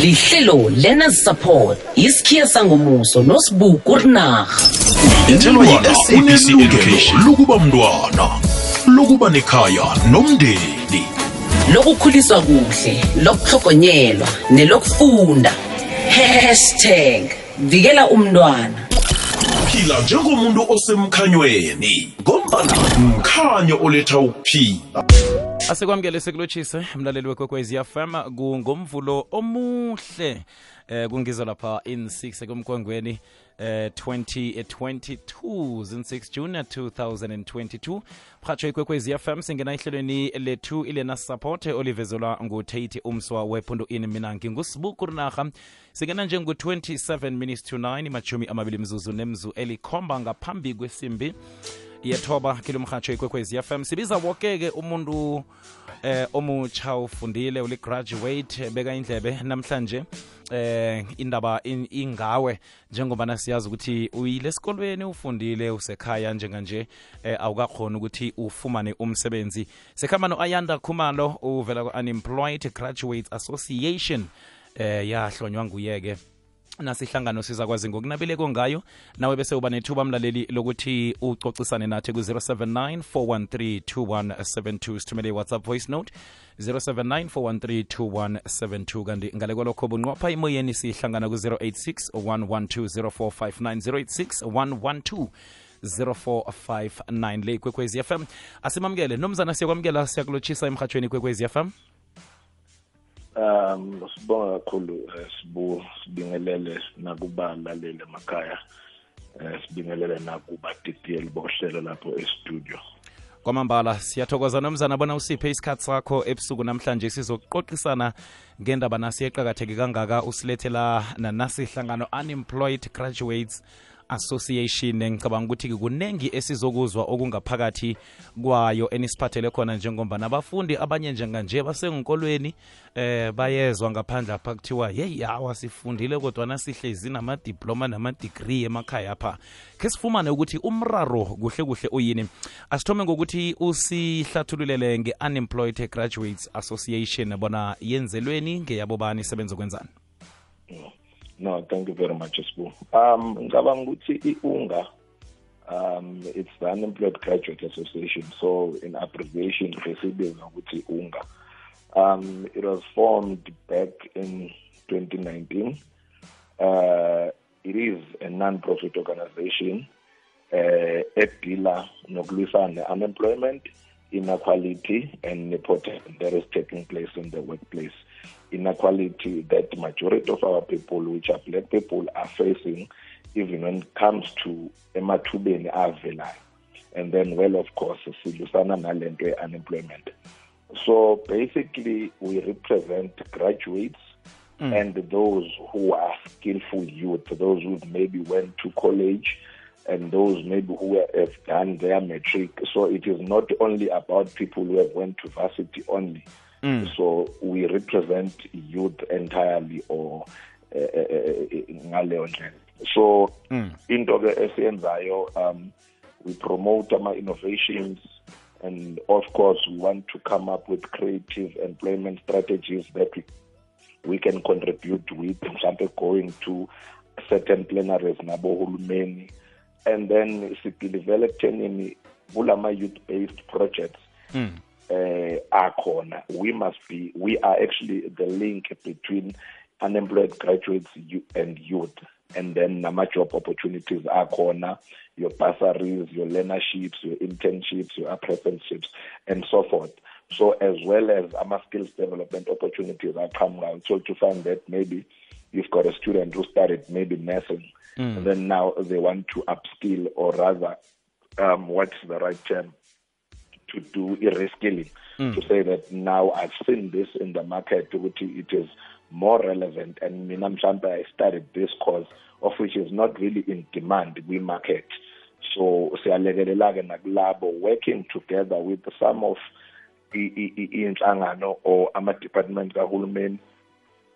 lihlelo learners support. Isikhiya sangomuso nosibuku rinarha umntwana unelungelo lokuba mntwana lokuba nekhaya nomndeni. Lokukhuliswa kuhle lokuhlogonyelwa nelokufunda. Hashtag vikela umntwana. Phila njengomuntu osemkhanyweni ngombana mkhanyo oletha ukuphila. Asikwamukele sekulotshise mlaleli wekwekwezi fm kungomvulo omuhle eh kungizo lapha in 6 ekumkongweni eh 2022 zin6 june 2022 mhatsho ikwekwezi fm singena ehlelweni lethu ilena support olivezelwa ngutate umswa wepundu in mina ngingusibuku rinarha singena njengu-27 minutes to 9 machumi amabili mzuzu nemzu elikhomba ngaphambi kwesimbi yethoba kilo mhatsho ikwekwezi fm sibiza wokeke umuntu eh omutsha ufundile uli-graduate beka indlebe. Namhlanje eh indaba in, ingawe njengoba siyazi ukuthi uyile esikolweni ufundile usekhaya njenganje eh, awukakhona ukuthi ufumane umsebenzi. Sekhamba no-ayanda khumalo uvela ku-unemployed graduates association eh yahlonywa nguyeke nasihlangano sizakwazi ngokunabileko ngayo. Nawe bese uba nethuba mlaleli lokuthi ucocisane nathi ku-079 413 2172 sithumele i-whatsapp voice note 079 413 2172 kanti ngale kwalokho bunqopha imoyeni sihlangana ku-086 112 0459 086 112 0459 le ikwekwezi fm asimamukele. Nomzana siyakwamukela siyakulotshisa emhatshweni ikwekwezi fm um sibonga kakhulu um sibu sibingelele nakubalaleli emakhaya um sibingelele nakubatitiyeli bohlelo lapho estudio. Kwamambala siyathokoza nomzana bona usiphe isikhathi sakho ebusuku namhlanje. Sizokuqoqisana ngendaba nasi eqakatheke kangaka usilethela nanasihlangano unemployed graduates association. Ngicabanga ukuthi kuningi esizokuzwa okungaphakathi kwayo enisiphathele khona njengoba nabafundi abanye njenganje basengikolweni eh bayezwa ngaphandle apha kuthiwa yeyi hawa sifundile kodwana sihlezi namadiploma namadegree emakhaya apha. Khe sifumane ukuthi umraro kuhle kuhle uyini. Asithome ngokuthi usihlathululele nge-unemployed graduates association. Bona yenzelweni ngeyabobani isebenza kwenzani no thank you very much sibu um ngicabanga ukuthi i-unga um it's the unemployed graduate association so in abbreviation besibiza ukuthi unga. Um it was formed back in 2019 uh, it is a non-profit organization uh, edila nokulwisana ne-unemployment inequality and nepotism that is taking place in the workplace inequality that majority of our people which are black people are facing even when it comes to emathubeni avelayo. And then well of course silwisana nalento ye-unemployment. So basically we represent graduates mm. and those who are skillful youth those who maybe went to college and those maybe who have done their matric so it is not only about people who have went to varsity only Mm. So we represent youth entirely or ngaleyo ndlela. So into ke esiyenzayo um we promote ama innovations and of course we want to come up with creative employment strategies that we, we can contribute with mhlambe going to certain plenaries nabohulumeni and then sideliver ekuthenini kulama youth based projects mm. Uh, akhona we must be we are actually the link between unemployed graduates and youth. And then nama job opportunities akhona your bursaries your learnerships your internships your apprenticeships and so forth. So as well as ama skills development opportunities aqhamukayo so to find that maybe you've got a student who started maybe nursing mm. and then now they want to upskill or rather um, what's the right term to do reskilling mm. to say that now I've seen this in the market which it is more relevant and mina I started this course of which is not really in demand we market so siyalekelela-ke nakulabo working together with some of iy'nhlangano or ama-department kahulumeni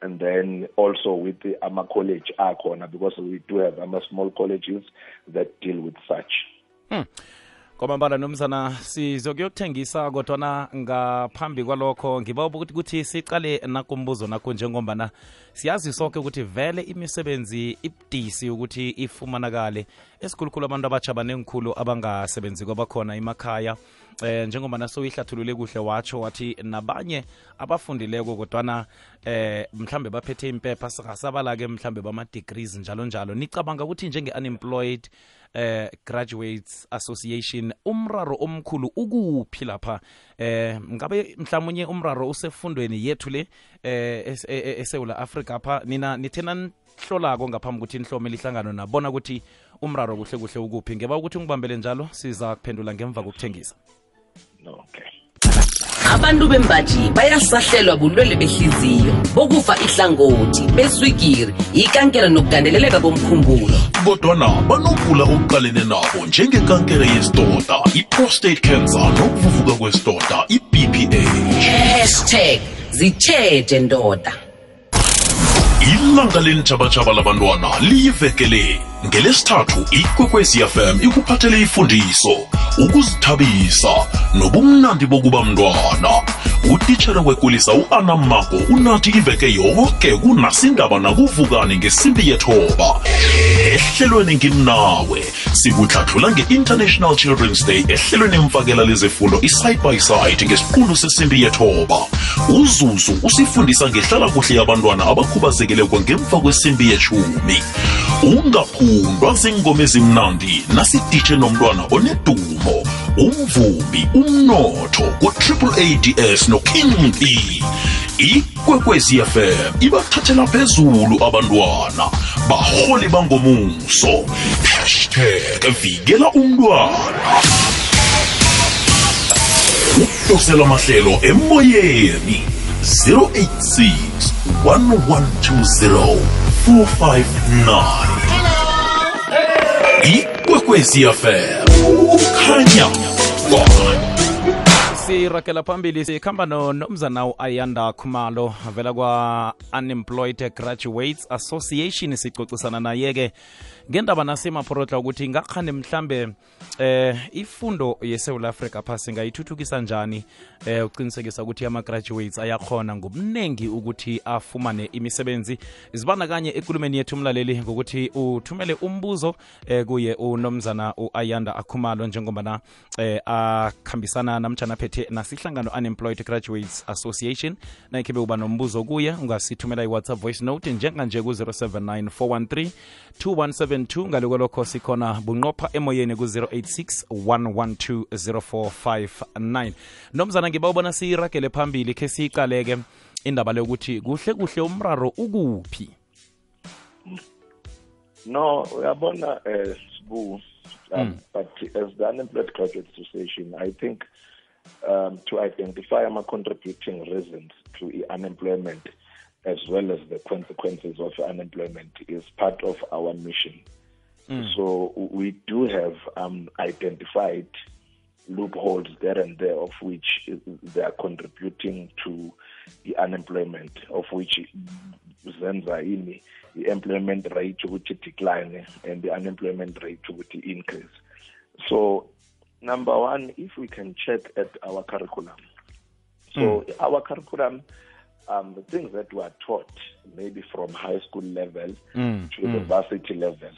and then also with the ama-college akhona because we do have ama-small colleges that deal with such hmm. Kwamambala nomzana sizokuyokuthengisa kodwana ngaphambi kwalokho ngiba ukuthi kuthi sicale nakumbuzo nakho njengombana siyazi sonke ukuthi vele imisebenzi ibudisi ukuthi ifumanakale. Esikhulukhulu abantu abatsha abangasebenzi kwabakhona emakhaya eh njengoba soyihlathulule kuhle watsho wathi nabanye abafundileko kodwana eh mhlambe baphethe impepha singasabala-ke mhlambe bama-degrees njalo njalo nicabanga ukuthi njenge-unemployed eh graduates association umraro omkhulu ukuphi lapha? Eh ngabe mhlawumnye umraro usefundweni yethu le eh esewula africa pha nina nithena nihlolako ngaphambi ukuthi nihlome lihlangano nabona ukuthi umraro kuhle kuhle ukuphi? Ngeba ukuthi ungibambele njalo siza kuphendula ngemva kokuthengisa okay. Abantu bembaji bayasahlelwa bulwele behliziyo bokufa ihlangothi beswigiri ikankela nokugandeleleka komkhumbulo. Kodwana banokugula okuqalene nabo njengekankere yesidoda i-prostate cancer nokuvuvuka kwesidoda i-bph hashtag zitshetshe ndoda. Ilanga lentshabatshaba labantwana liyivekele ngelesithathu ikwekwezi fm ikuphathele ifundiso ukuzithabisa nobumnandi bokuba mntwana. Utitshere wekulisa u-ana mako unathi iveke yonke kunasindaba nakuvukani ngesimbi yethoba. Ehlelweni ngimnawe sikuhlathula nge-international children's day ehlelweni emfakela lezefundo i-side by side ngesiqundu sesimbi yethoba. Uzuzu usifundisa ngehlala kuhle yabantwana abakhubazekileko ngemva kwesimbi yeshumi ungaphundwa zingoma ezimnandi nasiditshe nomntwana onedumo umvumi umnotho ku-triple ads noking b. Ikwekwezi fm ibathathela phezulu abantwana baholi bangomuso. Hashtag vikela umntwana. Ukudosela amahlelo emoyeni 086 1120 459 ikwekwezi fm kukhanya sirakela phambili sikhamba nomzana u-ayanda khumalo vela kwa-unemployed graduates association sicocisana naye-ke ngendaba nasemaphorotla ukuthi ngakhane mhlambe eh ifundo yesewula africa phasi ngayithuthukisa njani? Eh uqinisekisa ukuthi ama-graduates ayakhona ngobunengi ukuthi afumane imisebenzi. Zibandakanye ekulumeni yethu umlaleli ngokuthi uthumele umbuzo eh kuye unomzana u-ayanda akhumalo njengobana eh akhambisana namtshana aphethe nasihlangano unemployed graduates association. Nayikhibe uba nombuzo kuye ungasithumela i-whatsapp voice note njenganje ku-079 413 2172 ngale lokho sikhona bunqopha emoyeni ku-086 112 0459 nomzana ngiba ubona siyiragele phambili khe siyiqaleke indaba leyokuthi kuhle kuhle umraro ukuphi? No uyabona eh sibu um, but as the unemployed graduate association i think um, to identify ama-contributing reasons to unemployment as well as the consequences of unemployment is part of our mission. So we do have um, identified loopholes there and there of which they are contributing to the unemployment, of which zenza ini the employment rate ukuthi decline and the unemployment rate ukuthi increase. So number one, if we can check at our curriculum. So our curriculum um, the things that were taught, maybe from high school level Mm, to university level,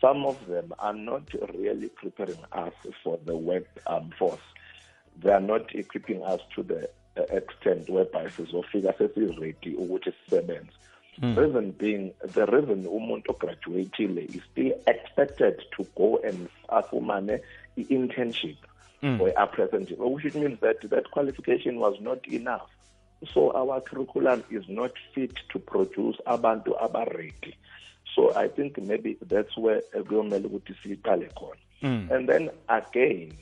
some of them are not really preparing us for the workforce. They are not equipping us to the uh, extent whereby sizofika sesiredi ukuthi sisebenze. Reason being, the reason umuntu ograduatile is still expected to go and afumane i-internship or apprenticeship, which means that that qualification was not enough. So our curriculum is not fit to produce abantu abaredi. So I think maybe that's where kuyomele ukuthi siqale khona. Mm. And then again,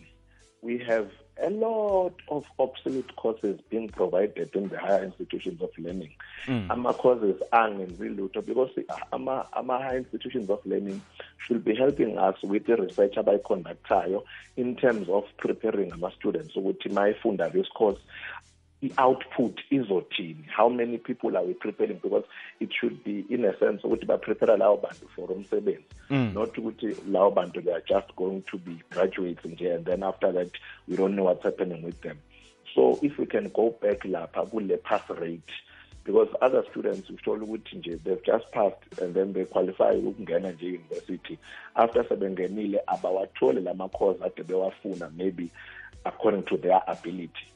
we have a lot of obsolete courses being provided in the higher institutions of learning. Mm. Ama courses angenzi lutho because ama ama higher institutions of learning should be helping us with the research abayiconductayo in terms of preparing ama students ukuthi mayifunda this course i-output izothini? How many people are we preparing? Because it should be in a sense ukuthi baprepare lawo bantu for umsebenzi. Mm. Not ukuthi lawo bantu they are just going to be graduates nje and then after that we don't know what's happening with them. So if we can go back lapha kule pass rate because other students uthola ukuthi nje they've just passed and then they qualify ukungena nje university after sebengenile abawatholi lama course ade bewafuna maybe according to their ability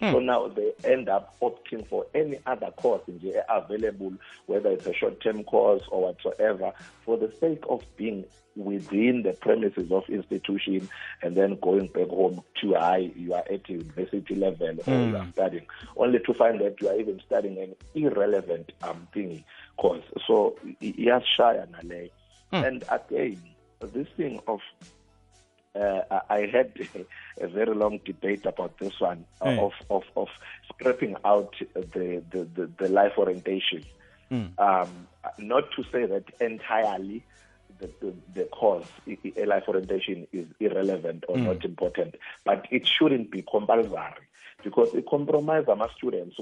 Hmm. So now they end up opting for any other course in nje available, whether it's a short-term course or whatsoever, for the sake of being within the premises of institution and then going back home to high, you are at university level or you hmm. are studying, only to find that you are even studying an irrelevant um thing course. So yes, shy and And again, this thing of uh, I had a very long debate about this one uh, Mm. of, of, of scrapping out the, the, the, the life orientation. Um, not to say that entirely the, the, the course, i- i- life orientation, is irrelevant or not important, but it shouldn't be compulsory because it compromise ama students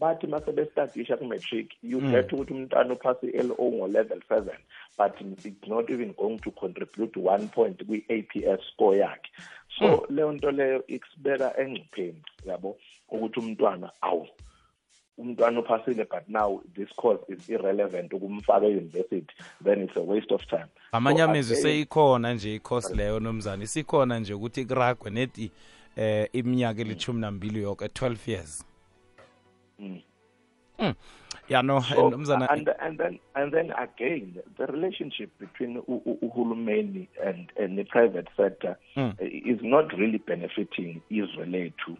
bathi mase bestadisha ku-matric you get ukuthi umntwana uphase i-lo ngo-level seven but it's not even going to contribute one point kwi-aps score yakhe. So leyo nto leyo ikusibeka engcupheni yabo ukuthi umntwana awu umntwana uphasile but now this course is irrelevant ukumfaka e-university then it's a waste of time. Amanye So amezwi again, seyikhona nje ikhosi leyo nomzana isikhona nje ukuthi kuragwe neti eh iminyaka elithumi nambili yoke 12 years. Mm. Ya no So, and and then and then again, the relationship between uhulumeni and and the private sector Mm. is not really benefiting Israel to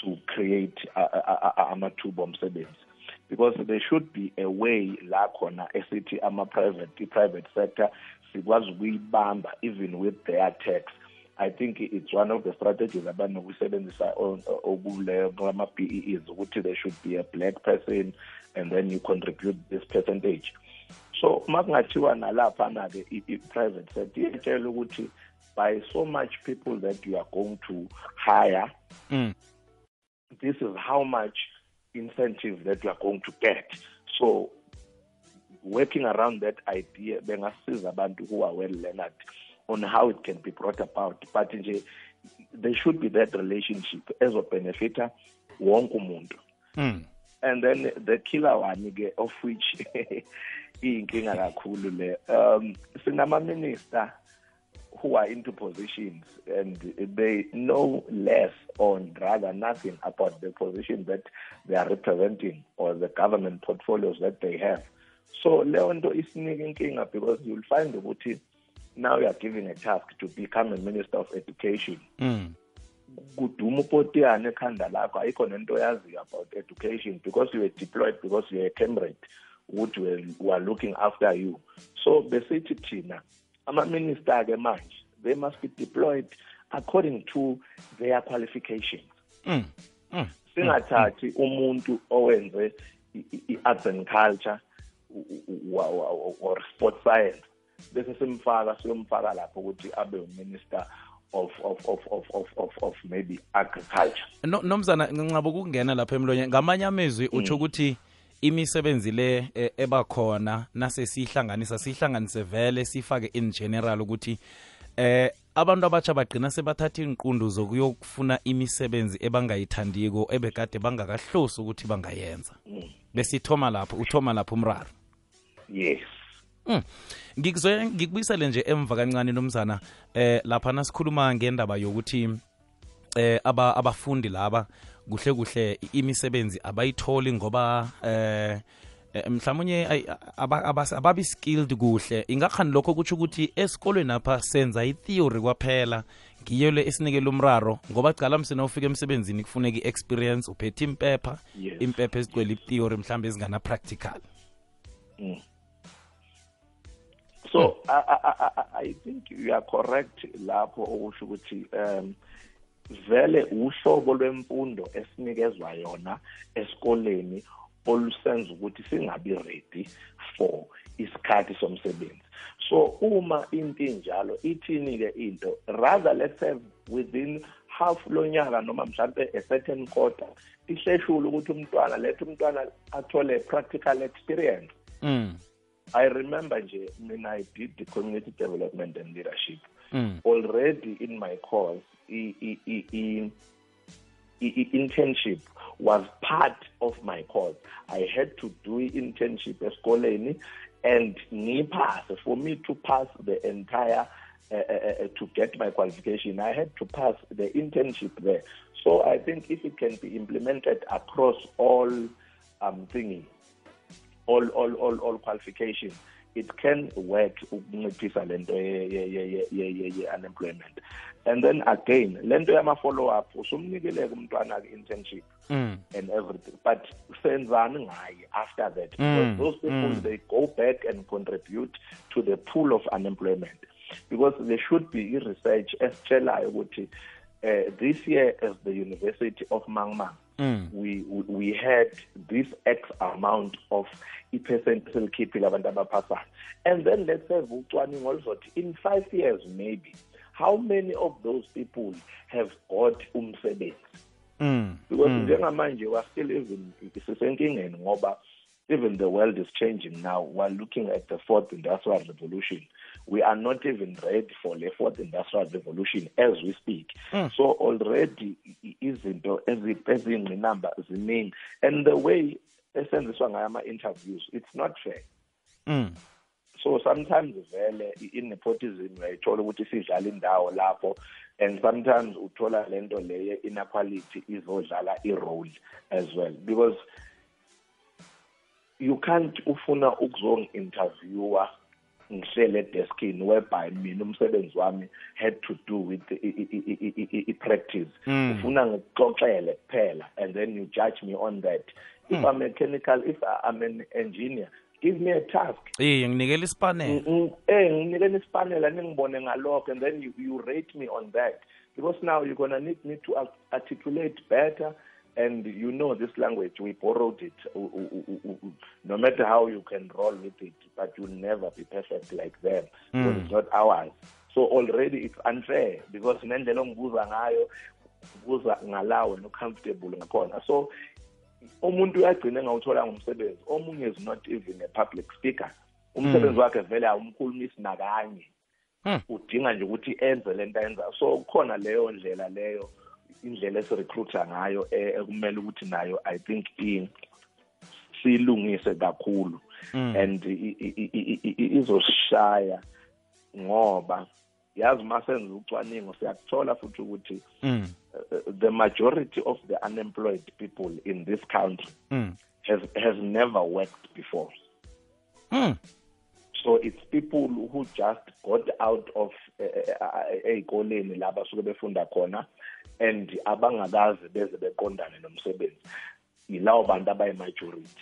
to create a- a- a- amathuba omsebenzi because there should be a way la khona esithi ama private the private sector sikwazi ukuyibamba even with their tax I think it's one of the strategies abanokusebenzisa on- okule kulama BEEs ukuthi there should be a black person and then you contribute this percentage so makungathiwa nalaphana ke i- i- private sector iyatshela ukuthi by so much people that you are going to hire Mm. this is how much incentive that you are going to get so working around that idea bengasiza abantu who are well learned on how it can be brought about but nje there should be that relationship ezobenefita wonke umuntu Mm. And then the killer one ke of which iyinkinga kakhulu le um sinama minister who are into positions and they know less or rather nothing about the position that they are representing or the government portfolios that they have so leyo nto isinika inkinga because you'll find ukuthi now you are given a task to become a minister of education Mm. Kuduma upotiyane ekhanda lakho ayikho nento yaziyo about education because you were deployed because you were a camrade ukuthi we we are looking after you so besithi thina ama-minister ke manje they must be deployed according to their qualifications Mm. Mm. singathathi umuntu owenze i- i- i-arts and culture u- u- wa- wa- wa- or sport science bese simfaka siyomfaka lapho ukuthi abe uminister of of of of of of, of maybe agriculture. No nomzana ngincaba ukungena lapha emlonyeni. Ngamanye amezwi utsho ukuthi imisebenzi le eh, ebakhona nase siyihlanganisa siyihlanganise vele sifake in general ukuthi eh abantu abatsha bagcina sebathatha inqundo zokuyokufuna imisebenzi ebangayithandiko ebekade bangakahlosi ukuthi bangayenza. Besithoma lapho uthoma lapho umraro? Yes Mm. ngikuzoya ngikubuyisele nje emva kancane nomzana eh lapha nasikhuluma ngendaba yokuthi eh aba abafundi laba kuhle kuhle imisebenzi abayitholi ngoba eh eh, mhlawumnye ababi skilled kuhle. Ingakhani lokho kutsho ukuthi esikolweni apha senza i-theory kwaphela ngiyo le esinikela umraro ngoba cala msena ufika emsebenzini kufuneka i-experience uphethe impepha impepha ezigcwele i-theory mhlawumbe ezingana practical so I, I, I, I think you are correct lapho okusho ukuthi um vele uhlobo lwemfundo esinikezwa yona esikoleni olusenza ukuthi singabi ready for isikhathi somsebenzi. So uma into injalo ithini ke into rather let's have within half lonyaka noma mhlambe a certain quarter ihleshule ukuthi umntwana lethe umntwana athole practical experience. Mm i remember nje mina i did the community development and leadership. Mm. Already in my course i, i, i, internship was part of my course. I had to do internship esikoleni and ngiyiphase for me to pass the entire uh, uh, uh, to get my qualification i had to pass the internship there. So i think if it can be implemented across all um thingy all all all all qualifications it can work ukunciphisa lento ye-unemployment and then again lento yama-follow up usumnikeleke umntwana internship mm. and everything but senzani ngaye after that? Mm, because those people mm. they go back and contribute to the pool of unemployment. Because there should be research esitshelayo ukuthi uh, this year as the university of mangmang mm. we, we we had this x amount of i-percent selikhiphile abantu abaphasayo and then let's have ucwaningo oluzothi in five years maybe how many of those people have got umsebenzi? Mm. Because mm. njengamanje we're still even sisenkingeni ngoba even the world is changing now we're looking at the fourth industrial revolution. We are not even ready for the fourth industrial revolution as we speak. Mm. so already izinto ezi- eziyingqinamba ziningi. And the way esenziswa ngayo ama-interviews it's not fair. Mm so sometimes vele i-nepotism uyayithola ukuthi sidlala indawo lapho and sometimes uthola lento leye inequality izodlala i-role as well. Because you can't ufuna ukuzongi-interviewer ngihlele edeskini whereby mina umsebenzi wami had to do with i- i- i- i- i- i- i-practice Mm. ufuna ngikuxoxele kuphela and then you judge me on that. If Mm. i'm a chemical if i'm an engineer give me a task. Iye nginikela isipanela. Mm, eh nginikeni isipanela ningibone ngalokho and then you, you rate me on that. Because now you're gonna need me to art- articulate better and you know this language we borrowed it U- u- u- u- u- no matter how you can roll with it but you'll never be perfect like them. Because Mm. it's not ours. So already it's unfair because nendlela ongibuza ngayo ubuza ngalawo no-comfortable ngakhona. So umuntu uyagcina engawutholanga umsebenzi omunye is not even a public speaker. Umsebenzi wakhe vele awumkhulumisi nakanye. Hmm. udinga nje ukuthi enze lento ayenzayo. So kukhona leyo ndlela leyo indlela esirecruiter ngayo eh, ekumele ukuthi nayo i think siyilungise kakhulu Mm. and i- i- i- i- i- i- izosishaya ngoba yazi uma senza ucwaningo siyakuthola futhi ukuthi mm uh, the majority of the unemployed people in this country mm has has never worked before. mm So it's people who just got out of ey'koleni la basuke befunda khona and abangakaze beze beqondane nomsebenzi yilawo bantu abayi-majority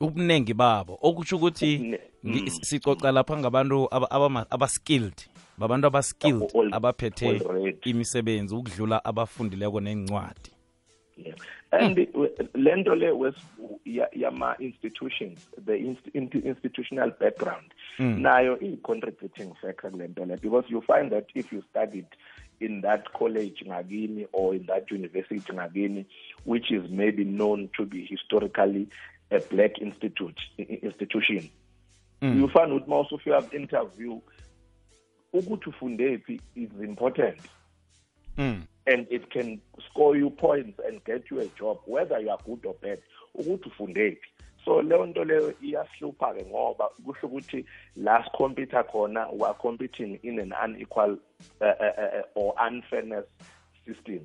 ubuningi babo. Okusho ukuthi Mm. sicoca lapha ngabantu abaskilled babantu aba-skilled abaphethe imisebenzi ukudlula abafundileko nencwadi And le nto le yama-institutions the inst inst- institutional background Mm. nayo iyi-contributing factor kule nto le because you find that if you studied in that college ngakini or in that university ngakini which is maybe known to be historically a black institute institution Mm. you find ukuthi ma usufika ku-interview ukuthi ufundephi is important mm. and it can score you points and get you a job whether you are good or bad ukuthi ufundephi so leyo nto leyo iyahlupha-ke ngoba kusho ukuthi la sikhompyutha khona weare competing in an unequal uh, uh, uh, or unfairness system.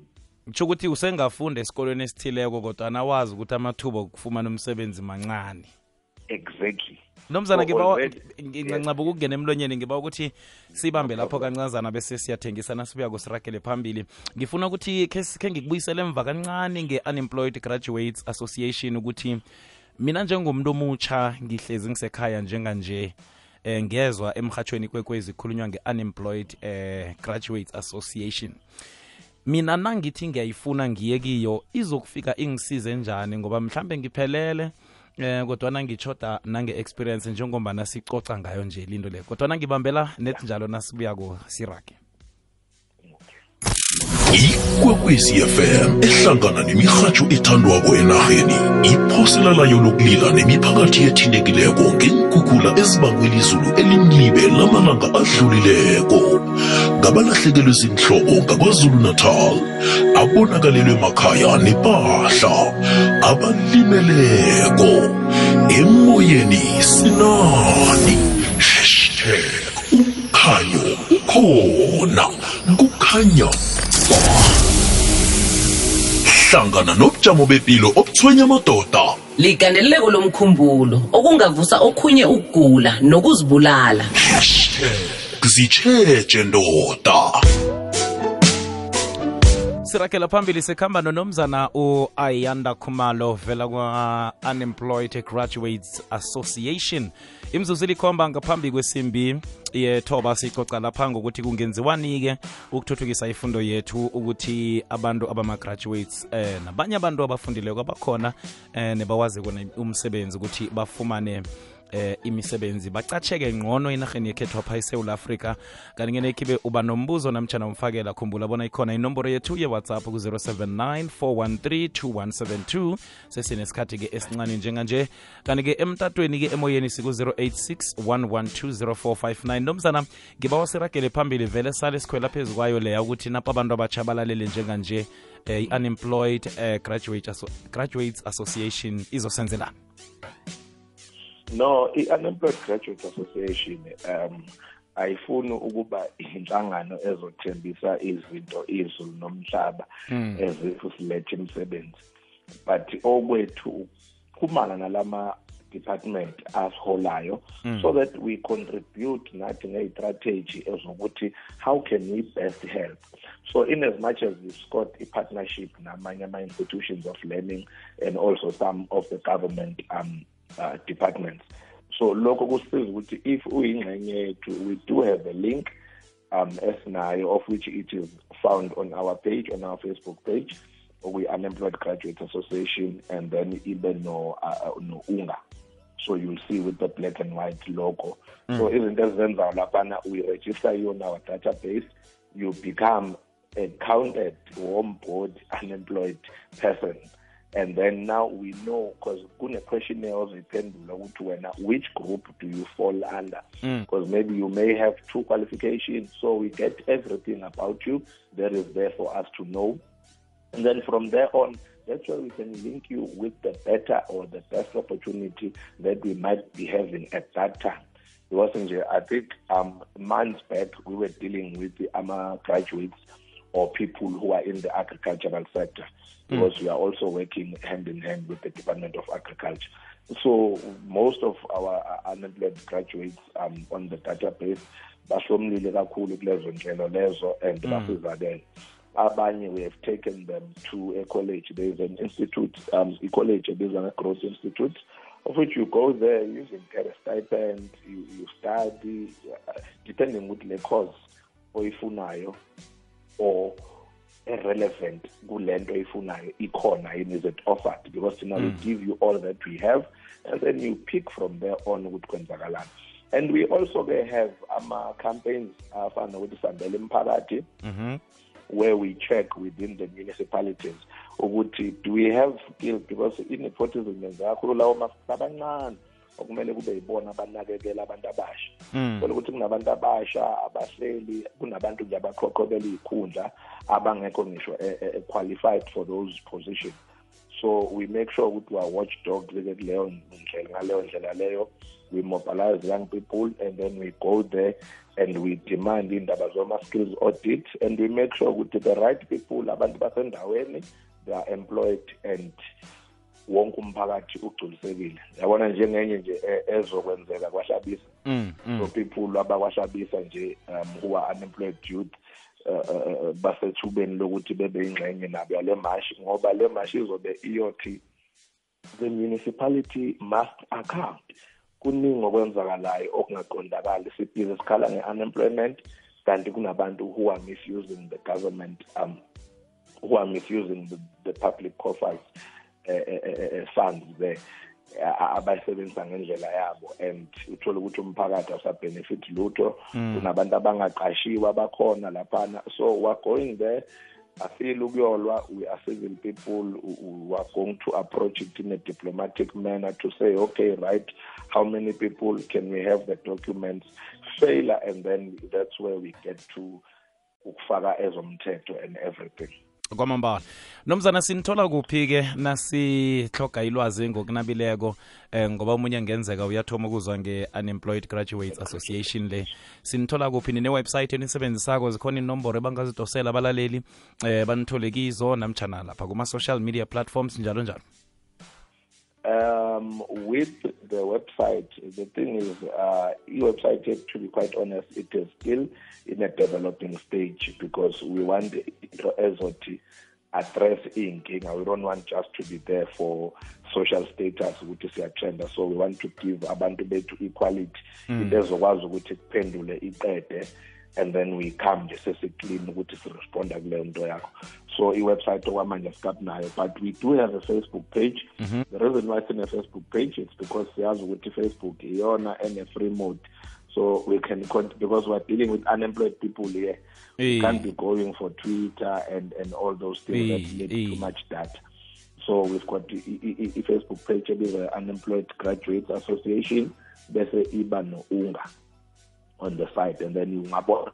Kusho ukuthi usengafunda esikolweni esithileko kodwa nawazi ukuthi amathuba okufumana umsebenzi mancane. Exactly. Nomzana ngincancaba ukungena emlonyeni ngiba ukuthi sibambe lapho kancazana bese siyathengisana sibuya kusiragele phambili. Ngifuna ukuthi khe ngikubuyisele emva kancane nge-unemployed graduates association ukuthi mina njengomuntu omutsha ngihlezi ngisekhaya njenganje eh ngezwa emhathweni kwekwezi khulunywa nge-unemployed eh, graduates association. Mina nangithi ngiyayifuna ngiye kiyo izokufika ingisize njani ngoba mhlambe ngiphelele eh kodwana ngichoda nange-experience njengombana sicoca ngayo nje linto le kodwana ngibambela net njalo nasibuyako sirage ikwekwezi fm ehlangana nemirhatsho ethandwako enarheni iphosela layo lokulila nemiphakathi ethintekileko ngeenkhukhula ezibangwe lizulu elimlibe lamalanga adlulileko. Ngabalahlekelwe zinhloko ngakwazulu-natal abonakalelwe makhaya nepahla abalimeleko. Emoyeni sinani hashtag umkhanyo ukhona kukhanya ba hlangana nobujamo bepilo obuthwenya amadoda. Ligandeleleko lomkhumbulo okungavusa okhunye ukugula nokuzibulala. Zitsheje ndoda. Sirakela phambili sikhamba nonomzana u-ayanda khumalo vela kwa-unemployed graduates association imzuzu likhomba ngaphambi kwesimbi yethoba sicoca lapha ngokuthi kungenziwani-ke ukuthuthukisa ifundo yethu ukuthi abantu abama-graduates eh nabanye abantu abafundileko abakhona eh nebawazi kona umsebenzi ukuthi bafumane eh imisebenzi. Bacatsheke ngqono enarheni yekhethwa apha esewula afrika. Kanti ngene khibe uba nombuzo namtshana umfakela khumbula bona ikhona inomboro yethu ye-whatsapp ku-079 413 2172 sesinesikhathi-ke esincane njenganje. Kanti-ke emtatweni-ke emoyeni siku-086 112 nomzana ngiba wasiragele phambili vele sale sikhwela phezu kwayo leya ukuthi napa abantu abachabalalele njenganje eh, i-unemployed eh, graduate Asso graduates association izosenzelana no i-unemployed graduate association um ayifuni ukuba inhlangano ezothembisa izinto izulu nomhlaba ezifu silethe imisebenzi. But okwethu ukuxhumana nalama department asiholayo so that we contribute nathi ngeyi-strategy ezokuthi how can we best help. So in as much as we've got i-partnership namanye ama-institutions of learning and also some of the government um, uh, departments. So lokho kusisiza ukuthi if uyingxenye yethu we do have a link um esinayo of which it is found on our page on our facebook page okuyi-unemployed graduate association and then ibe no, uh, no unga. So you'll see with the black and white logo. Mm. so izinto ezizenzayo laphana we register you on our database you become a counted home board unemployed person and then now we know because kune-questionnaire ozoyiphendula ukuthi wena which group do you fall under? Because mm. maybe you may have two qualifications so we get everything about you. That is there for us to know. And then from there on that's why we can link you with the better or the best opportunity that we might be having at that time. Because nje i think um months back we were dealing with the ama graduates or people who are in the agricultural sector because mm. we are also working hand in hand with the Department of Agriculture. So most of our unemployed graduates um, on the database. Bahlomlile kakhulu kulezo nhlelo lezo and basizakele. Abanye we have taken them to a college. There is an institute um a college ebizwa nge-growth institute of which you go there you get a stipend you, you study uh, depending with the course oyifunayo or irrelevant kulento oyifunayo ikhona yini is it offered because thina mm. we give you all that we have and then you pick from there on ukuthi kwenzakalani and we also ke have ama-campaigns afana nokuthi sambele emphakathi mm -hmm. where we check within the municipalities ukuthi do we have skills because i-nepotism yenza kakhulu lawo mafisa abancane okumele kube yibona abanakekela abantu abasha. Kodwa ukuthi kunabantu abasha abahleli kunabantu nje abaqhoqhobela iy'khundla abangekho ngisho qualified for those positions so we make sure ukuthi wa-watch dogs kuleyo ndlela ngaleyo ndlela leyo. We mobilize young people and then we go there and we demand indaba zoma-skills audit and we make sure ukuthi the right people abantu basendaweni they are employed and wonke umphakathi ugculisekile. Yabona njengenye nje ezokwenzeka kwahlabisa so people abakwahlabisa nje um who are unemployed youth uh, basethubeni lokuthi bebe ingxenye nabo yale mashi ngoba le mashi izobe iyothi the municipality must account. Kuningi okwenzakalayo okungaqondakali. Sibhize sikhala nge-unemployment kanti kunabantu who are misusing the government um who are misusing the, the public coffers. uh, uh, uh, funds there abayisebenzisa ngendlela yabo. And uthole ukuthi umphakathi lutho. Hmm. Kunabantu abangaqashiwe abakhona laphana. So we're going there. Feel ukuyolwa we are civil people. We are going to approach it in a diplomatic manner to say okay right how many people can we have the documents? Failure and then that's where we get to ukufaka ezomthetho and everything kwamambala. Nomzana sinithola kuphi-ke nasihloga ilwazi ngokunabileko eh, ngoba umunye angenzeka uyathoma ukuzwa nge-unemployed graduates association le. Sinithola kuphi? Nine-website enisebenzisako zikhona inomboro ebangazidosela abalaleli eh, banithole kizo namtshana lapha kuma-social media platforms njalo njalo um, with the website, the thing is, uh, e-website, yet, to be quite honest, it is still in a developing stage because we want Intro Ezot address inkinga We don't want just to be there for social status ukuthi siyatrenda so we want to give abantu bethu equality. Into ezokwazi ukuthi kuphendule iqede and then we come nje sesiclean ukuthi siresponda kuleyo nto yakho so iwebsite okwamanje nayo. But we do have a facebook page. The reason why sine-facebook page it's because siyazi ukuthi facebook iyona ene-free mode. So we can because we're dealing with unemployed people here. We can't be going for twitter and and all those things that Eh, need too much data. So we've got the i- i- facebook page ebizwa unemployed graduates association bese iba no-unga on the site. And then ungabona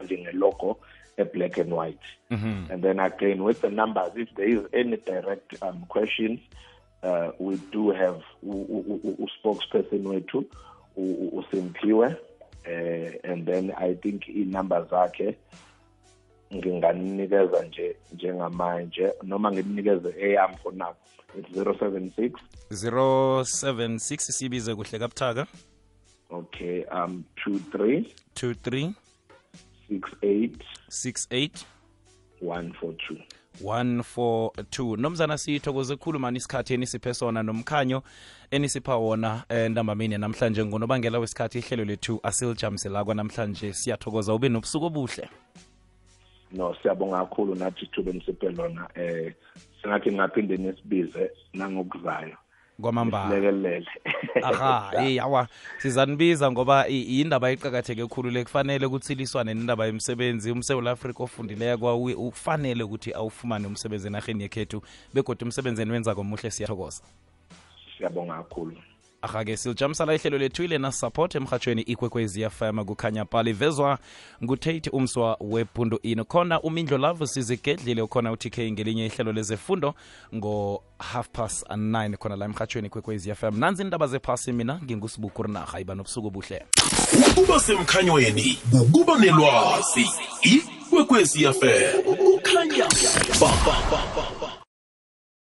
njengelogo e-black and white. Mm-hmm. and then again with the numbers if there is any direct um, questions uh, we do have a u-spokesperson wethu u- u- uh, and then i think inumber zakhe nginganinikeza nje njengamanje noma ngimnikeze eyam for now. It's 076 076 sibize kuhle kabuthaka. Okay um 23 23 68 68 142 142 nomzana sithokoze khulu mani isikhathi enisiphe sona nomkhanyo enisipha wona eh, namhlanje ngonobangela wesikhathi ihlelo lethu asilijamiselakwa kwanamhlanje siyathokoza ube nobusuku obuhle. No siyabonga kakhulu nathi ithuba enisiphe lona eh singathi ngaphinde nesibize nangokuzayo kwamambala aha hey awa sizanibiza ngoba yindaba indaba iqakatheke khulu le kufanele kutsiliswane nendaba yemsebenzi umsewula afrika ofundileko ufanele ukuthi awufumane umsebenzi enarheni yekhethu begodwa umsebenzi wenza komuhle siyathokoza. Siyabonga kakhulu aha-ke silijamisala ihlelo lethu ilena support emhatshweni ikwekwezi fm kukhanya pali vezwa ngutate umswa webhundu ini khona umindlo love sizigedlile. Ukhona utk ngelinye ihlelo lezefundo ngo-half past 9 khona la emhatshweni ikwekwezi fm nanzi indaba zephasi mina ngingusibukurinaha iba nobusuku obuhle. Ukuba semkhanyweni ukuba nelwazi. Ikwekwezi fm kukhanya